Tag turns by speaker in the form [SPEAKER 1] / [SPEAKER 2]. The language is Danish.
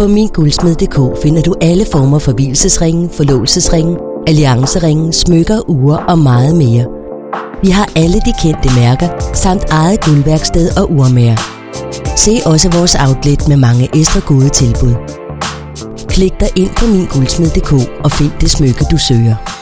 [SPEAKER 1] På minguldsmed.dk finder du alle former for hvilesesringe, forlovelsesringe, allianceringe, smykker, ure og meget mere. Vi har alle de kendte mærker, samt eget guldværksted og urmager. Se også vores outlet med mange ekstra gode tilbud. Klik dig ind på minguldsmed.dk og find det smykke, du søger.